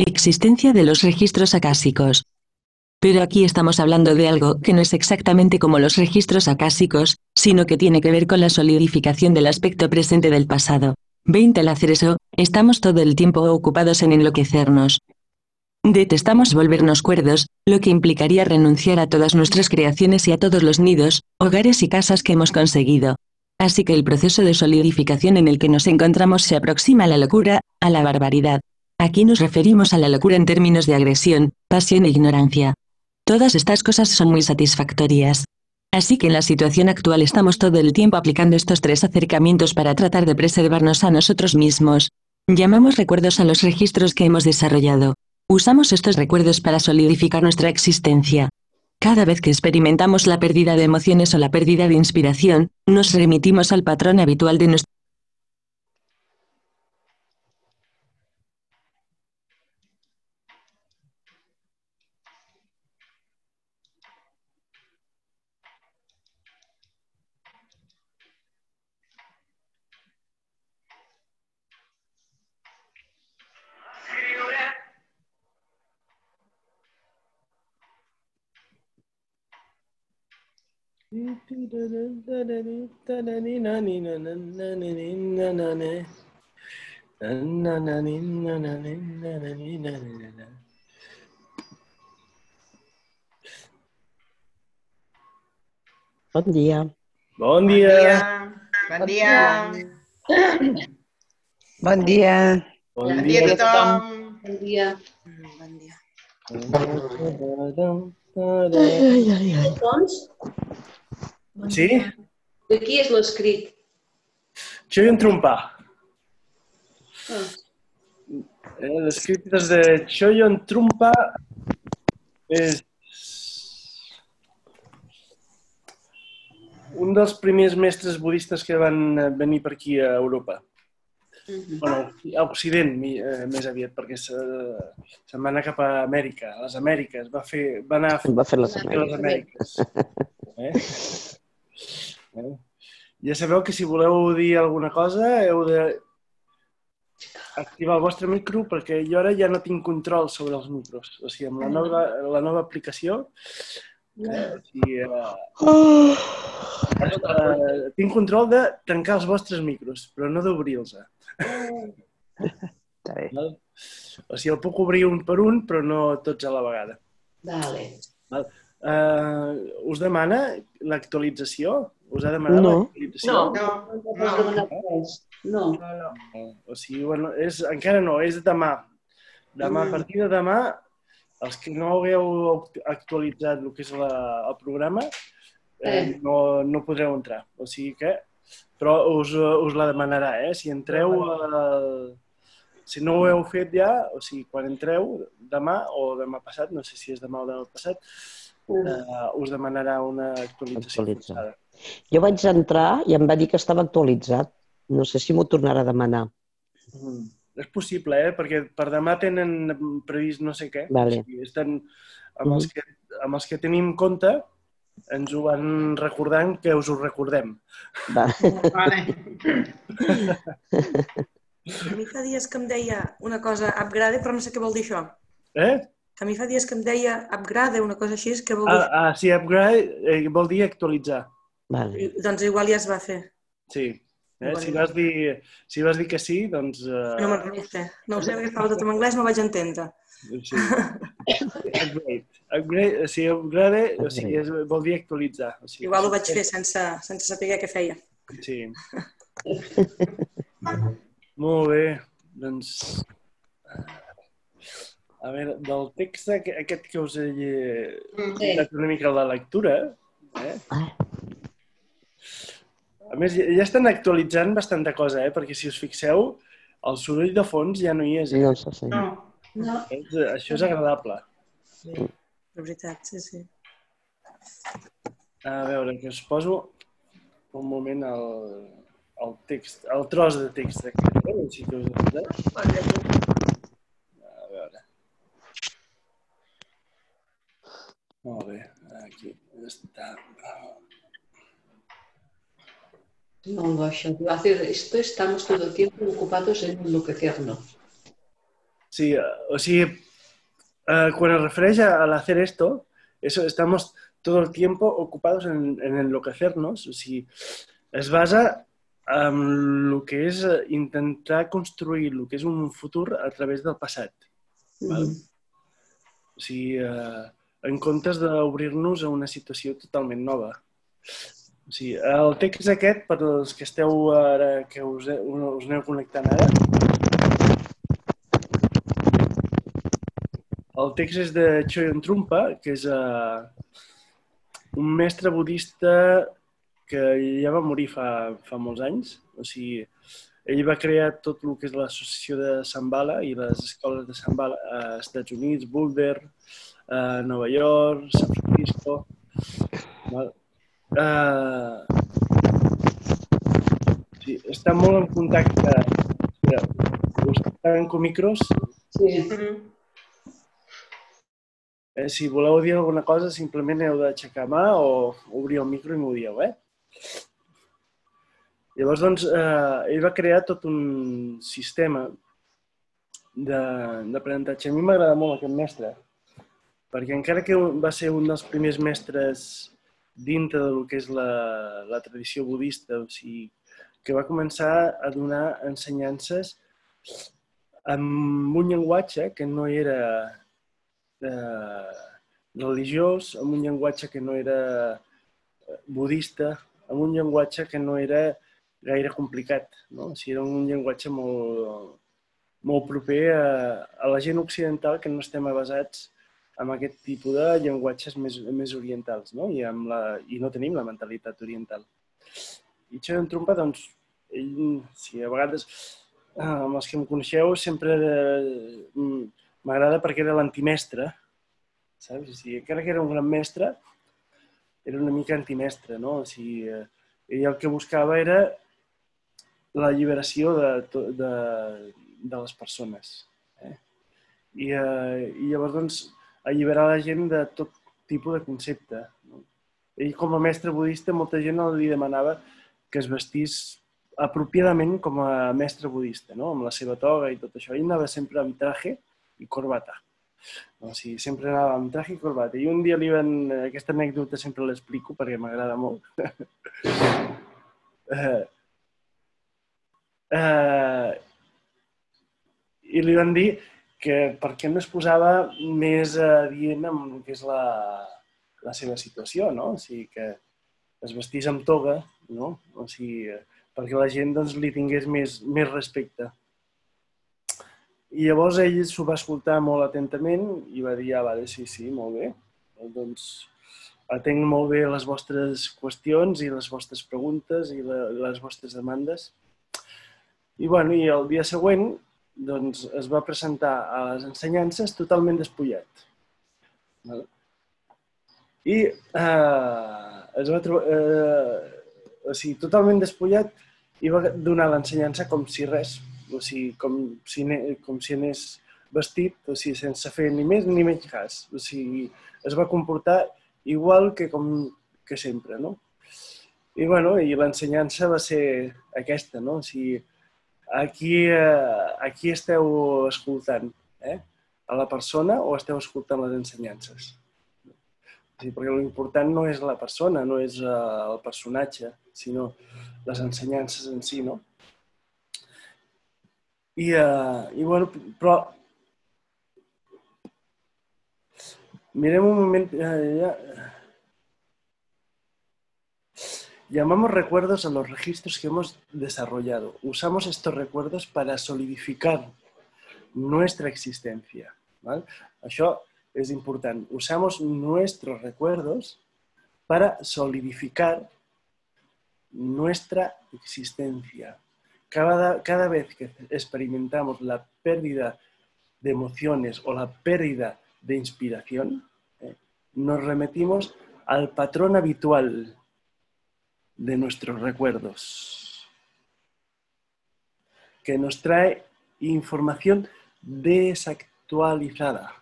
Existencia de los registros acásicos. Pero aquí estamos hablando de algo que no es exactamente como los registros acásicos, sino que tiene que ver con la solidificación del aspecto presente del pasado. 20 al hacer eso, estamos todo el tiempo ocupados en enloquecernos. Detestamos volvernos cuerdos, lo que implicaría renunciar a todas nuestras creaciones y a todos los nidos, hogares y casas que hemos conseguido. Así que el proceso de solidificación en el que nos encontramos se aproxima a la locura, a la barbaridad. Aquí nos referimos a la locura en términos de agresión, pasión e ignorancia. Todas estas cosas son muy satisfactorias. Así que en la situación actual estamos todo el tiempo aplicando estos tres acercamientos para tratar de preservarnos a nosotros mismos. Llamamos recuerdos a los registros que hemos desarrollado. Usamos estos recuerdos para solidificar nuestra existencia. Cada vez que experimentamos la pérdida de emociones o la pérdida de inspiración, nos remitimos al patrón habitual de nuestra Bon dia. Bon dia. Bon dia. Bon dia. Bon Bon dia a tothom. Bon dia. Bon dia. Sí? de qui és l'escrit? Jo i un. Ah, Eh, L'escrit des de Choyon Trumpa és un dels primers mestres budistes que van eh, venir per aquí a Europa. mhm. bueno, a Occident mi- eh, més aviat, perquè se, se'n va anar cap a Amèrica, a les Amèriques, va, fer, va anar a fer Em va fer la a les. Amèriques. Eh? Eh? Ja sabeu que si voleu dir alguna cosa heu de activar el vostre micro perquè jo ara ja no tinc control sobre els micros. O sigui, amb la nova, la nova aplicació eh, o sigui, eh, eh, tinc control de tancar els vostres micros, però no d'obrir-los. Està bé. Val? O sigui, el puc obrir un per un, però no tots a la vegada. Vale. Uh, us demana l'actualització? Us ha demanat No. l'actualització? No. No, No. No. no, no. No. O sigui, bueno, és, encara no, és demà. Demà, a Mm. partir de demà, els que no hagueu actualitzat el que és la, el programa, eh, Eh. no, no podreu entrar. O sigui que... Però us, us la demanarà, eh? Si entreu... Al, si no ho heu fet ja, o sigui, quan entreu demà o demà passat, no sé si és demà o demà passat, eh, us demanarà una actualització. Actualitza. Jo vaig entrar i em va dir que estava actualitzat. No sé si m'ho tornarà a demanar. Mm. És possible, eh? Perquè per demà tenen previst no sé què. Vale. O sigui, estan, amb, els que, amb els que tenim compte, ens ho van recordant que us ho recordem. Va. Vale. A mi fa dies que em deia una cosa upgrade, però no sé què vol dir això. Eh? Que a mi fa dies que em deia upgrade, una cosa així, què vol dir? Ah, ah, sí, upgrade eh, vol dir actualitzar. Vale. I- Doncs igual ja es va fer. Sí. Eh? Vale. Si, vas dir, si vas dir que sí, doncs... No Uh, me'n sé. No ho sé, perquè estava tot en anglès, no ho vaig entendre. sí. upgrade. Upgrade, o sigui, upgrade, o sigui, és, vol dir actualitzar. O sigui, Igual ho vaig fer sense, sense saber què feia. Sí. Molt bé. Doncs... A veure, del text aqu- aquest que us he Sí. dit una mica la lectura, eh? A més, ja estan actualitzant bastanta cosa, eh? Perquè si us fixeu, el soroll de fons ja no hi és. Eh? No si... No. No. És, això és agradable. De veritat, sí, sí. A veure, que us poso un moment el, el text, el tros de text aquest. A veure si que us Molt bé, aquí està. No. Va a decir, esto estamos todo el tiempo ocupados en enloquecernos. Sí, o sigui, eh, quan es refereix a, al hacer esto, eso, estamos todo el tiempo ocupados en, en enloquecernos. O sigui, es basa en el que és intentar construir el que és un futur a través del passat. Val? O sigui, eh, en comptes d'obrir-nos a una situació totalment nova. O sigui, el text aquest, per als que esteu ara, que us, us aneu connectant ara, el text és de Choyon Trumpa, que és uh, un mestre budista que ja va morir fa, fa molts anys. O sigui, ell va crear tot el que és l'associació de Shambhala i les escoles de Shambhala a Estats Units, Boulder, a Nova York, San Francisco. Val? Uh, sí, està molt en contacte. Espera, us tanco micros. Sí. Eh, si voleu dir alguna cosa, simplement heu d'aixecar mà o obrir el micro i m'ho dieu, eh? Llavors, doncs, eh, ell va crear tot un sistema de- d'aprenentatge. A mi m'agrada molt aquest mestre, perquè encara que va ser un dels primers mestres dintre del que és la, la tradició budista, o sigui, que va començar a donar ensenyances amb un llenguatge que no era eh, religiós, amb un llenguatge que no era eh, budista, amb un llenguatge que no era gaire complicat. No? O sigui, era un llenguatge molt, molt proper a, a la gent occidental que no estem avasats amb aquest tipus de llenguatges més, més orientals no? I, amb la, i no tenim la mentalitat oriental. I Choyon Trumpa, doncs, ell, si a vegades eh, amb els que em coneixeu sempre eh, m'agrada perquè era l'antimestre, saps? O sigui, encara que era un gran mestre, era una mica antimestre, no? O sigui, eh, ell el que buscava era l'alliberació de, to- de, de les persones. Eh? I, eh, I llavors, doncs, alliberar la gent de tot tipus de concepte. No? Ell, com a mestre budista, molta gent li demanava que es vestís apropiadament com a mestre budista, no? amb la seva toga i tot això. Ell anava sempre amb traje i corbata. O sigui, sempre anava amb traje i corbata. I un dia li van... Aquesta anècdota sempre l'explico perquè m'agrada molt. eh, eh, I li van dir que per què no es posava més adient amb el que és la, la seva situació, no? O sigui, que es vestís amb toga, no? O sigui, eh, perquè la gent doncs, li tingués més, més respecte. I llavors ell s'ho va escoltar molt atentament i va dir, ah, vale, sí, sí, molt bé. Doncs atenc molt bé les vostres qüestions i les vostres preguntes i la, les vostres demandes. I, bueno, i el dia següent doncs, es va presentar a les ensenyances totalment despullat. Vale? I eh, es va trobar... Eh, o sigui, totalment despullat i va donar l'ensenyança com si res, o sigui, com si, com si anés vestit, o sigui, sense fer ni més ni menys cas. O sigui, es va comportar igual que com que sempre, no? I, bueno, i l'ensenyança va ser aquesta, no? O sigui, aquí, eh, aquí esteu escoltant, eh? A la persona o esteu escoltant les ensenyances? Sigui, perquè l'important no és la persona, no és eh, el personatge, sinó les ensenyances en si, no? I, uh, i bueno, però... Mirem un moment... eh, ja. Llamamos recuerdos a los registros que hemos desarrollado. Usamos estos recuerdos para solidificar nuestra existencia. ¿vale? Això es important. Usamos nuestros recuerdos para solidificar nuestra existencia. Cada, cada vez que experimentamos la pérdida de emociones o la pérdida de inspiración, eh, nos remetimos al patrón habitual de nuestros recuerdos, que nos trae información desactualizada.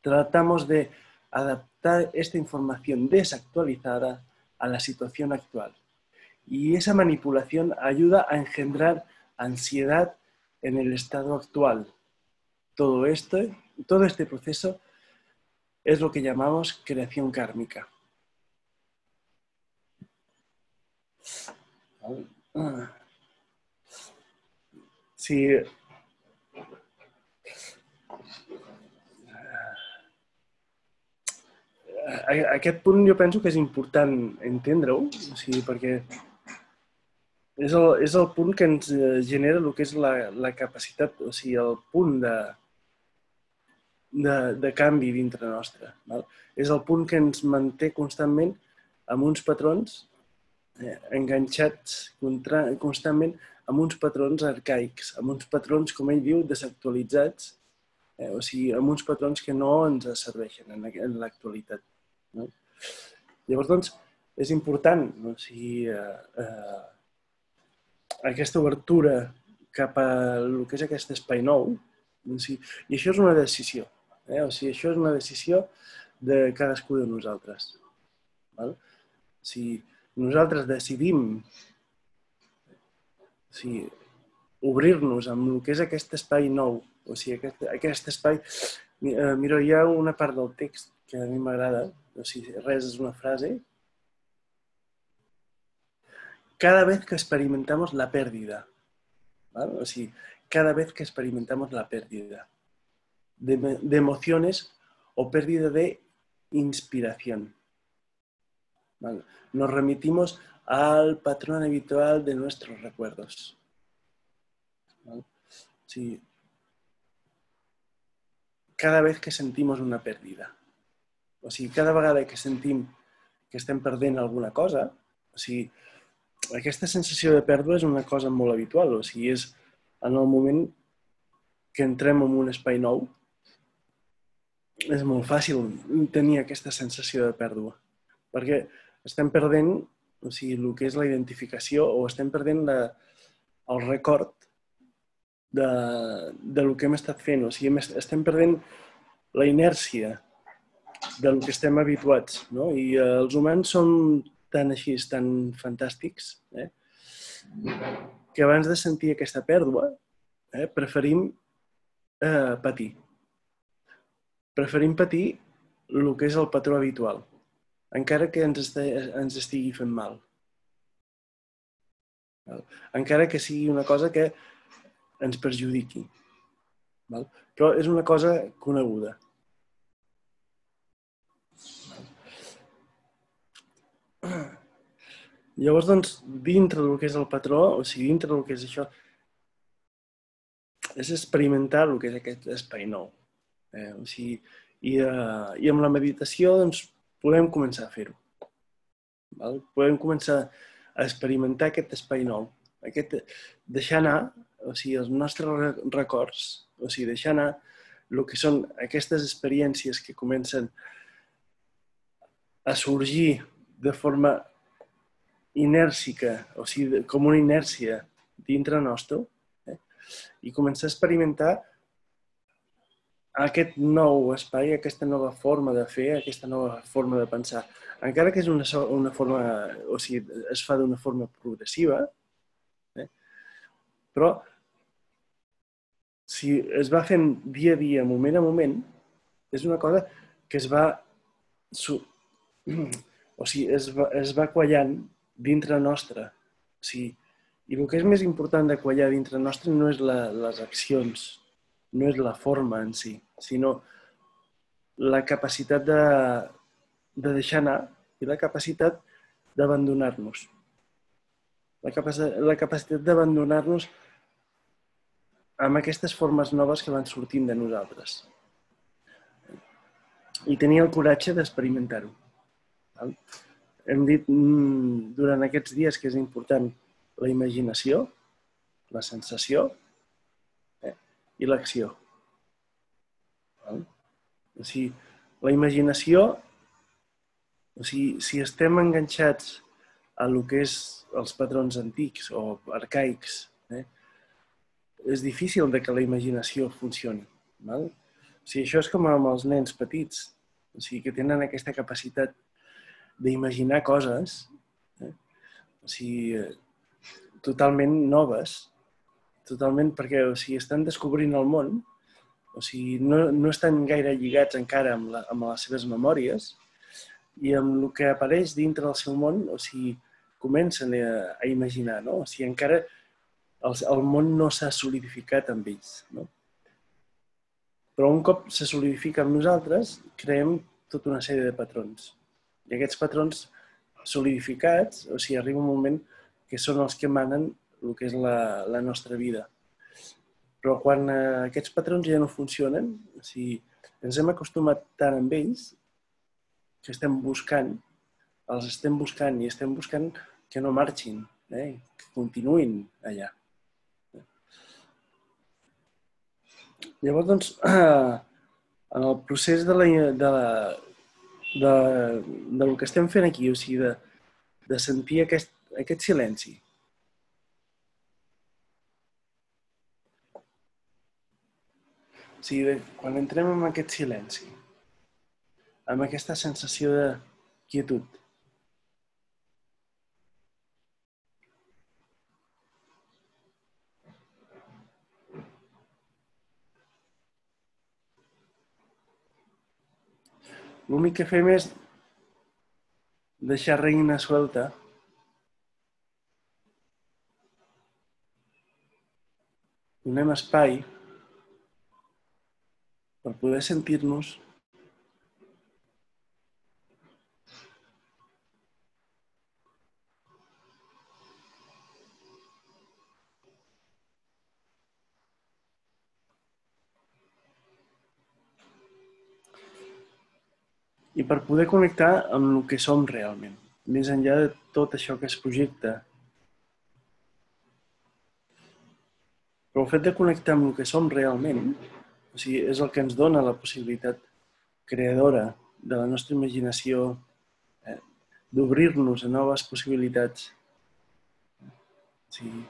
Tratamos de adaptar esta información desactualizada a la situación actual. Y esa manipulación ayuda a engendrar ansiedad en el estado actual. todo, este, todo este proceso es lo que llamamos creación kármica. Si a- aquest punt jo penso que és important entendre-ho, o sigui, perquè és el, és el punt que ens eh, genera el que és la, la capacitat, o sigui, el punt de, de, de canvi dintre nostre. Val? És el punt que ens manté constantment amb uns patrons enganxats contra, constantment amb uns patrons arcaics, amb uns patrons, com ell diu, desactualitzats, eh, o sigui, amb uns patrons que no ens serveixen en, l'actualitat. No? Llavors, doncs, és important no? o sigui, eh, eh, aquesta obertura cap a el que és aquest espai nou, o sigui, i això és una decisió. Eh? O sigui, això és una decisió de cadascú de nosaltres. Val? Si nosaltres decidim o sigui, obrir-nos amb el que és aquest espai nou, o sigui, aquest, aquest espai... Eh, Mira, hi ha una part del text que a mi m'agrada, o sigui, res és una frase. Cada vez que experimentamos la pérdida, ¿vale? o sea, cada vez que experimentamos la pérdida de, de emociones o pérdida de inspiración. ¿Vale? Nos remitimos al patrón habitual de nuestros recuerdos. ¿vale? Sí. Cada vez que sentimos una pérdida. O sigui, cada vegada que sentim que estem perdent alguna cosa, o sigui, aquesta sensació de pèrdua és una cosa molt habitual. O sigui, és en el moment que entrem en un espai nou, és molt fàcil tenir aquesta sensació de pèrdua. Perquè estem perdent o sigui, el que és la identificació o estem perdent la, el record de, de lo que hem estat fent. O sigui, estem perdent la inèrcia del que estem habituats. No? I eh, els humans som tan així, tan fantàstics, eh? que abans de sentir aquesta pèrdua eh, preferim eh, patir. Preferim patir el que és el patró habitual, encara que ens, este, ens estigui fent mal. Val? Encara que sigui una cosa que ens perjudiqui. Val? Però és una cosa coneguda. Llavors, doncs, dintre del que és el patró, o sigui, dintre del que és això, és experimentar el que és aquest espai nou. Eh? O sigui, i, uh, I amb la meditació, doncs, podem començar a fer-ho. Podem començar a experimentar aquest espai nou. Aquest, deixar anar, o sigui, els nostres re- records, o sigui, deixar anar el que són aquestes experiències que comencen a sorgir de forma inèrcica, o sigui, com una inèrcia dintre nostre, eh? i començar a experimentar aquest nou espai, aquesta nova forma de fer, aquesta nova forma de pensar. Encara que és una, una forma, o sigui, es fa d'una forma progressiva, eh? però si es va fent dia a dia, moment a moment, és una cosa que es va... O sigui, es va, es va quallant dintre nostre. O sigui, I el que és més important de quallar dintre nostre no és la, les accions, no és la forma en si, sinó la capacitat de, de deixar anar i la capacitat d'abandonar-nos. La, capaci la capacitat d'abandonar-nos amb aquestes formes noves que van sortint de nosaltres. I tenir el coratge d'experimentar-ho. Hem dit mm, durant aquests dies que és important la imaginació, la sensació i l'acció. O sigui, la imaginació, o sigui, si estem enganxats a lo que és els patrons antics o arcaics, eh, és difícil de que la imaginació funcioni. Val? O sigui, això és com amb els nens petits, o sigui, que tenen aquesta capacitat d'imaginar coses eh, o sigui, totalment noves, totalment perquè o sigui, estan descobrint el món o sigui, no, no estan gaire lligats encara amb, la, amb les seves memòries i amb el que apareix dintre del seu món, o sigui, comencen a, a imaginar, no? O sigui, encara el, el món no s'ha solidificat amb ells, no? Però un cop se solidifica amb nosaltres, creem tota una sèrie de patrons. I aquests patrons solidificats, o sigui, arriba un moment que són els que manen el que és la, la nostra vida. Però quan eh, aquests patrons ja no funcionen, sigui, ens hem acostumat tant amb ells que estem buscant, els estem buscant i estem buscant que no marxin, eh? que continuïn allà. Llavors, doncs, en el procés de la, de la, de, del que estem fent aquí, o sigui, de, de sentir aquest, aquest silenci. O sigui, quan entrem en aquest silenci, amb aquesta sensació de quietud, l'únic que fem és deixar reina suelta donem espai per poder sentir-nos i per poder connectar amb el que som realment, més enllà de tot això que es projecta. Però el fet de connectar amb el que som realment o sigui, és el que ens dona la possibilitat creadora de la nostra imaginació, eh, d'obrir-nos a noves possibilitats. O sigui,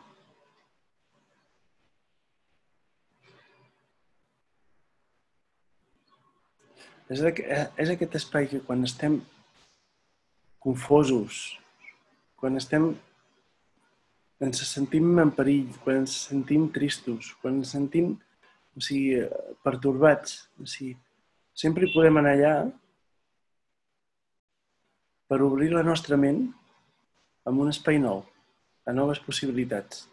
És, és aquest espai que quan estem confosos, quan estem ens sentim en perill, quan ens sentim tristos, quan ens sentim o sigui, pertorbats. O sigui, sempre hi podem anar allà per obrir la nostra ment amb un espai nou, a noves possibilitats.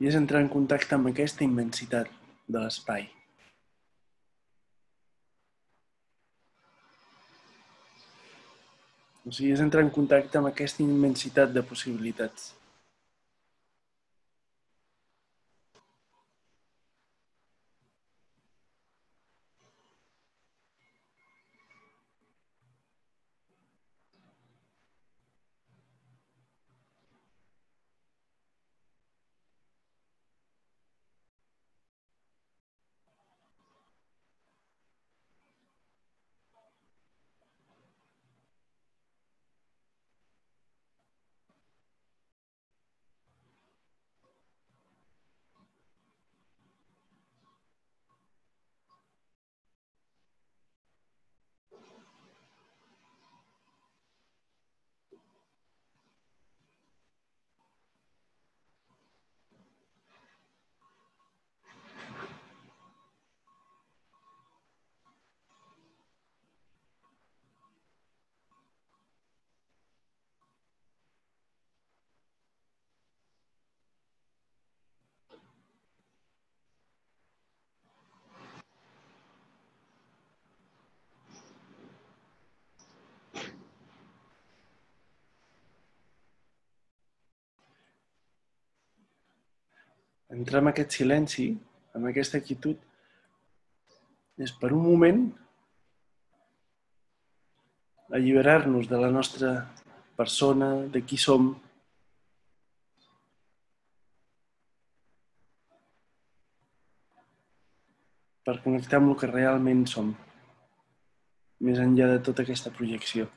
I és entrar en contacte amb aquesta immensitat de l'espai. O sigui, és entrar en contacte amb aquesta immensitat de possibilitats. Entrar en aquest silenci, amb aquesta quietud, és per un moment alliberar-nos de la nostra persona, de qui som, per connectar amb el que realment som, més enllà de tota aquesta projecció.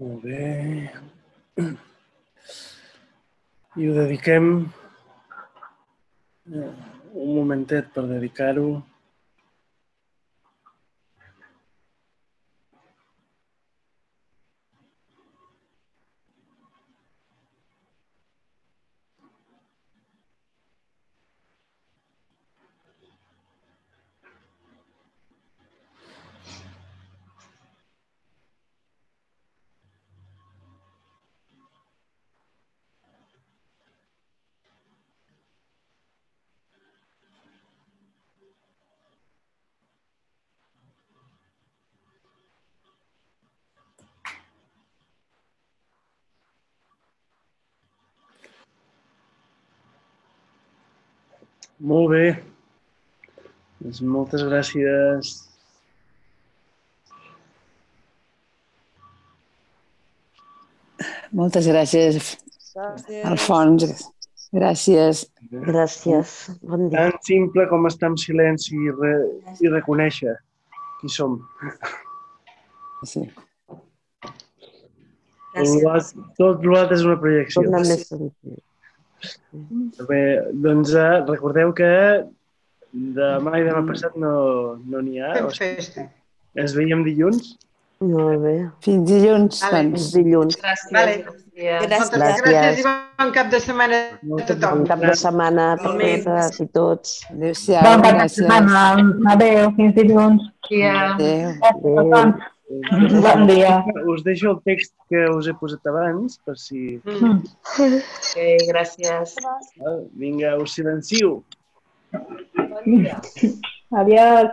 Molt bé. I ho dediquem eh, un momentet per dedicar-ho. Molt bé. Doncs moltes gràcies. Moltes gràcies, Alfons. Gràcies. Gràcies. Bon dia. Tan simple com estar en silenci i, re, i reconèixer qui som. Sí. Tot l'altre- Tot l'altre és una projecció. Senzill. Bé, doncs eh, recordeu que demà i demà passat no no n'hi ha. Fem O sigui, festa. ens veiem dilluns. Molt bé. Fins dilluns, Vale. doncs. Fins dilluns. Gràcies. Vale. Gràcies. Moltes Gràcies. gràcies i bon cap de setmana a tothom. Bon cap de setmana a totes i tots. Adéu-siau. Bon cap de setmana. Adéu, fins dilluns. Dia. Adéu. Adéu. Bon dia. Us deixo el text que us he posat abans, per si... Mm. Ok, gràcies. Vinga, us silencio. Adiós.